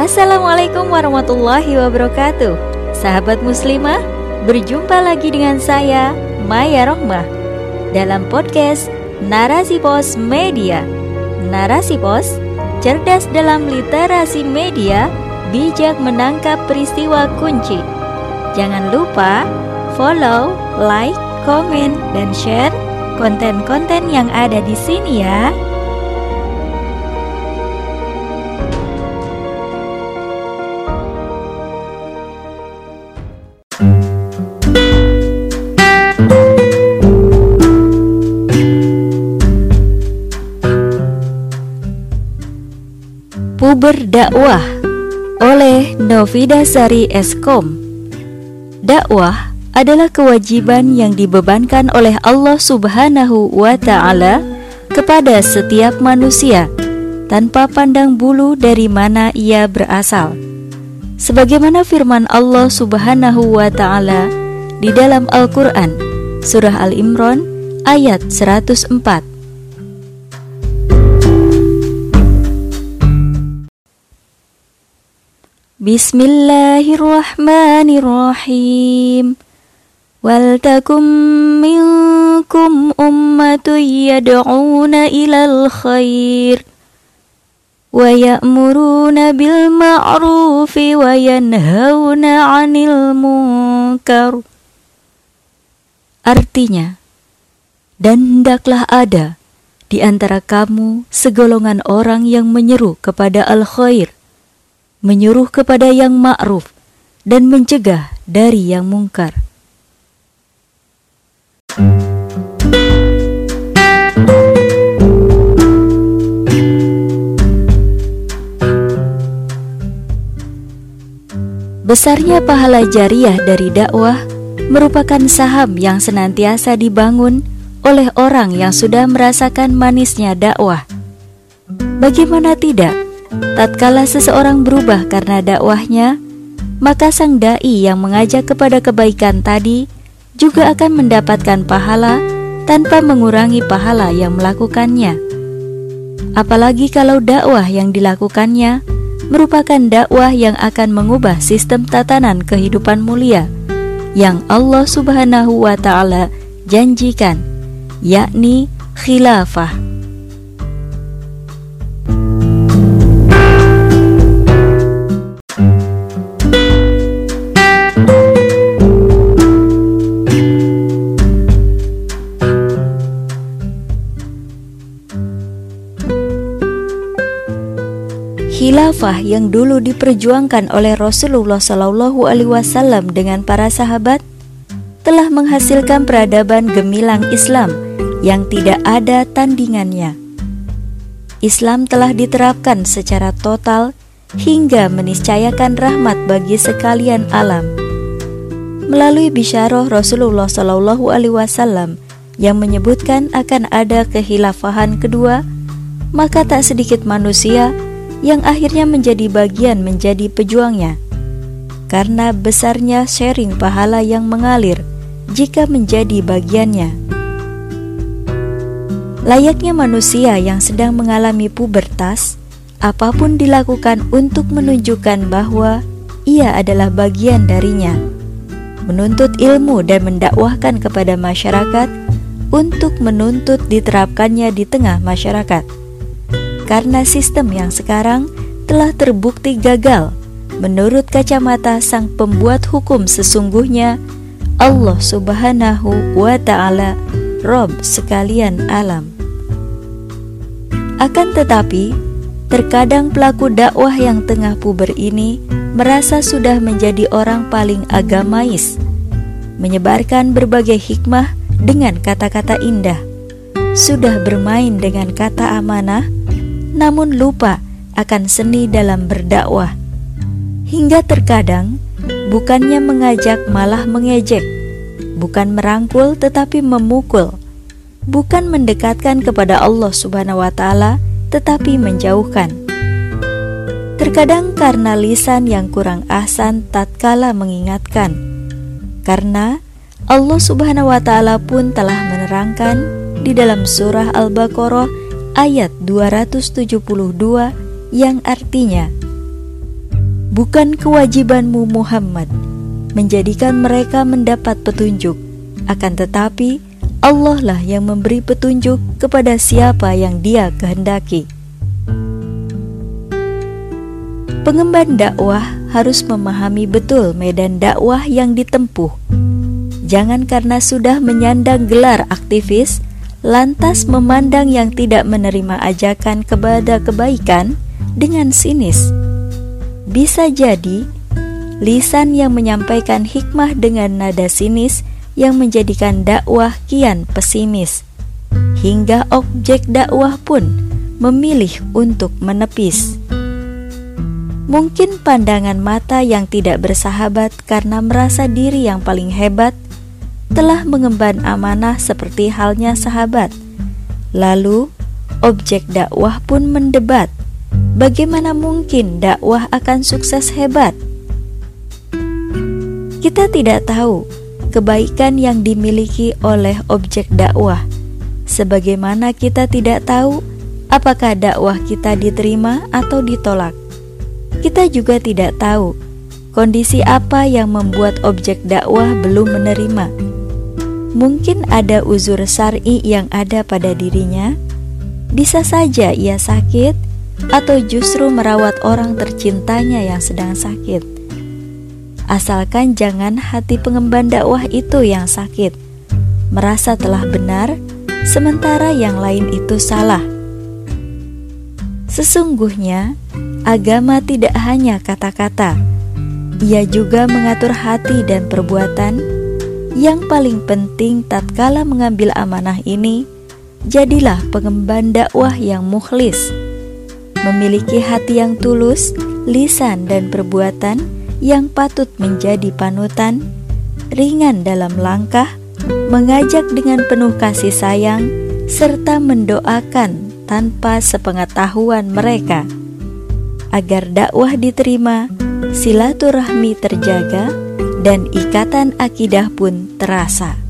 Assalamualaikum warahmatullahi wabarakatuh. Sahabat muslimah, berjumpa lagi dengan saya Maya Rohmah Dalam podcast Narasi Pos Media. Narasi Pos, cerdas dalam literasi media Bijak menangkap peristiwa kunci. Jangan lupa follow, like, komen, dan share konten-konten yang ada di sini ya. Puber Dakwah oleh Novida Sari Eskom Dakwah adalah kewajiban yang dibebankan oleh Allah Subhanahu wa Ta'ala kepada setiap manusia tanpa pandang bulu dari mana ia berasal. Sebagaimana firman Allah Subhanahu wa Ta'ala di dalam Al-Quran, Surah Al-Imran ayat 104. Bismillahirrahmanirrahim. Waltakum minkum ummatun yad'una ilal khair wa ya'muruna bil ma'rufi wa yanhauna 'anil munkar. Artinya, dan hendaklah ada di antara kamu segolongan orang yang menyeru kepada al-khair, menyuruh kepada yang ma'ruf, dan mencegah dari yang mungkar. Besarnya pahala jariah dari dakwah merupakan saham yang senantiasa dibangun oleh orang yang sudah merasakan manisnya dakwah. Bagaimana tidak, tatkala seseorang berubah karena dakwahnya, maka sang dai yang mengajak kepada kebaikan tadi juga akan mendapatkan pahala tanpa mengurangi pahala yang melakukannya. Apalagi kalau dakwah yang dilakukannya merupakan dakwah yang akan mengubah sistem tatanan kehidupan mulia yang Allah Subhanahu wa taala janjikan, yakni khilafah. Khilafah yang dulu diperjuangkan oleh Rasulullah Shallallahu Alaihi Wasallam dengan para sahabat telah menghasilkan peradaban gemilang Islam yang tidak ada tandingannya. Islam telah diterapkan secara total hingga meniscayakan rahmat bagi sekalian alam. Melalui bisyarah Rasulullah Shallallahu Alaihi Wasallam yang menyebutkan akan ada kehilafahan kedua, maka tak sedikit manusia yang akhirnya menjadi bagian menjadi pejuangnya. Karena besarnya sharing pahala yang mengalir jika menjadi bagiannya. Layaknya manusia yang sedang mengalami pubertas, apa pun dilakukan untuk menunjukkan bahwa ia adalah bagian darinya. Menuntut ilmu dan mendakwahkan kepada masyarakat untuk menuntut diterapkannya di tengah masyarakat karena sistem yang sekarang telah terbukti gagal menurut kacamata sang pembuat hukum sesungguhnya Allah Subhanahu wa taala Rob sekalian alam. Akan tetapi, terkadang pelaku dakwah yang tengah puber ini merasa sudah menjadi orang paling agamais, menyebarkan berbagai hikmah dengan kata-kata indah, sudah bermain dengan kata amanah, namun lupa akan seni dalam berdakwah. Hingga terkadang bukannya mengajak malah mengejek, bukan merangkul tetapi memukul, bukan mendekatkan kepada Allah Subhanahu wa taala tetapi menjauhkan. Terkadang karena lisan yang kurang ahsan tatkala mengingatkan. Karena Allah Subhanahu wa taala pun telah menerangkan di dalam surah Al-Baqarah ayat 272 yang artinya Bukan kewajibanmu Muhammad menjadikan mereka mendapat petunjuk, akan tetapi Allah lah yang memberi petunjuk kepada siapa yang Dia kehendaki. Pengemban dakwah harus memahami betul medan dakwah yang ditempuh. Jangan karena sudah menyandang gelar aktivis, lantas memandang yang tidak menerima ajakan kepada kebaikan dengan sinis. Bisa jadi lisan yang menyampaikan hikmah dengan nada sinis yang menjadikan dakwah kian pesimis, hingga objek dakwah pun memilih untuk menepis. Mungkin pandangan mata yang tidak bersahabat karena merasa diri yang paling hebat telah mengemban amanah seperti halnya sahabat. Lalu, objek dakwah pun mendebat, bagaimana mungkin dakwah akan sukses hebat? Kita tidak tahu kebaikan yang dimiliki oleh objek dakwah, sebagaimana kita tidak tahu apakah dakwah kita diterima atau ditolak. Kita juga tidak tahu kondisi apa yang membuat objek dakwah belum menerima. Mungkin ada uzur syar'i yang ada pada dirinya. Bisa saja ia sakit atau justru merawat orang tercintanya yang sedang sakit asalkan jangan hati pengemban dakwah itu yang sakit, merasa telah benar, sementara yang lain itu salah. Sesungguhnya, agama tidak hanya kata-kata, ia juga mengatur hati dan perbuatan. Yang paling penting, tatkala mengambil amanah ini, jadilah pengemban dakwah yang mukhlis, memiliki hati yang tulus, lisan, dan perbuatan yang patut menjadi panutan, ringan dalam langkah, mengajak dengan penuh kasih sayang, serta mendoakan tanpa sepengetahuan mereka. Agar dakwah diterima, silaturahmi terjaga, dan ikatan akidah pun terasa.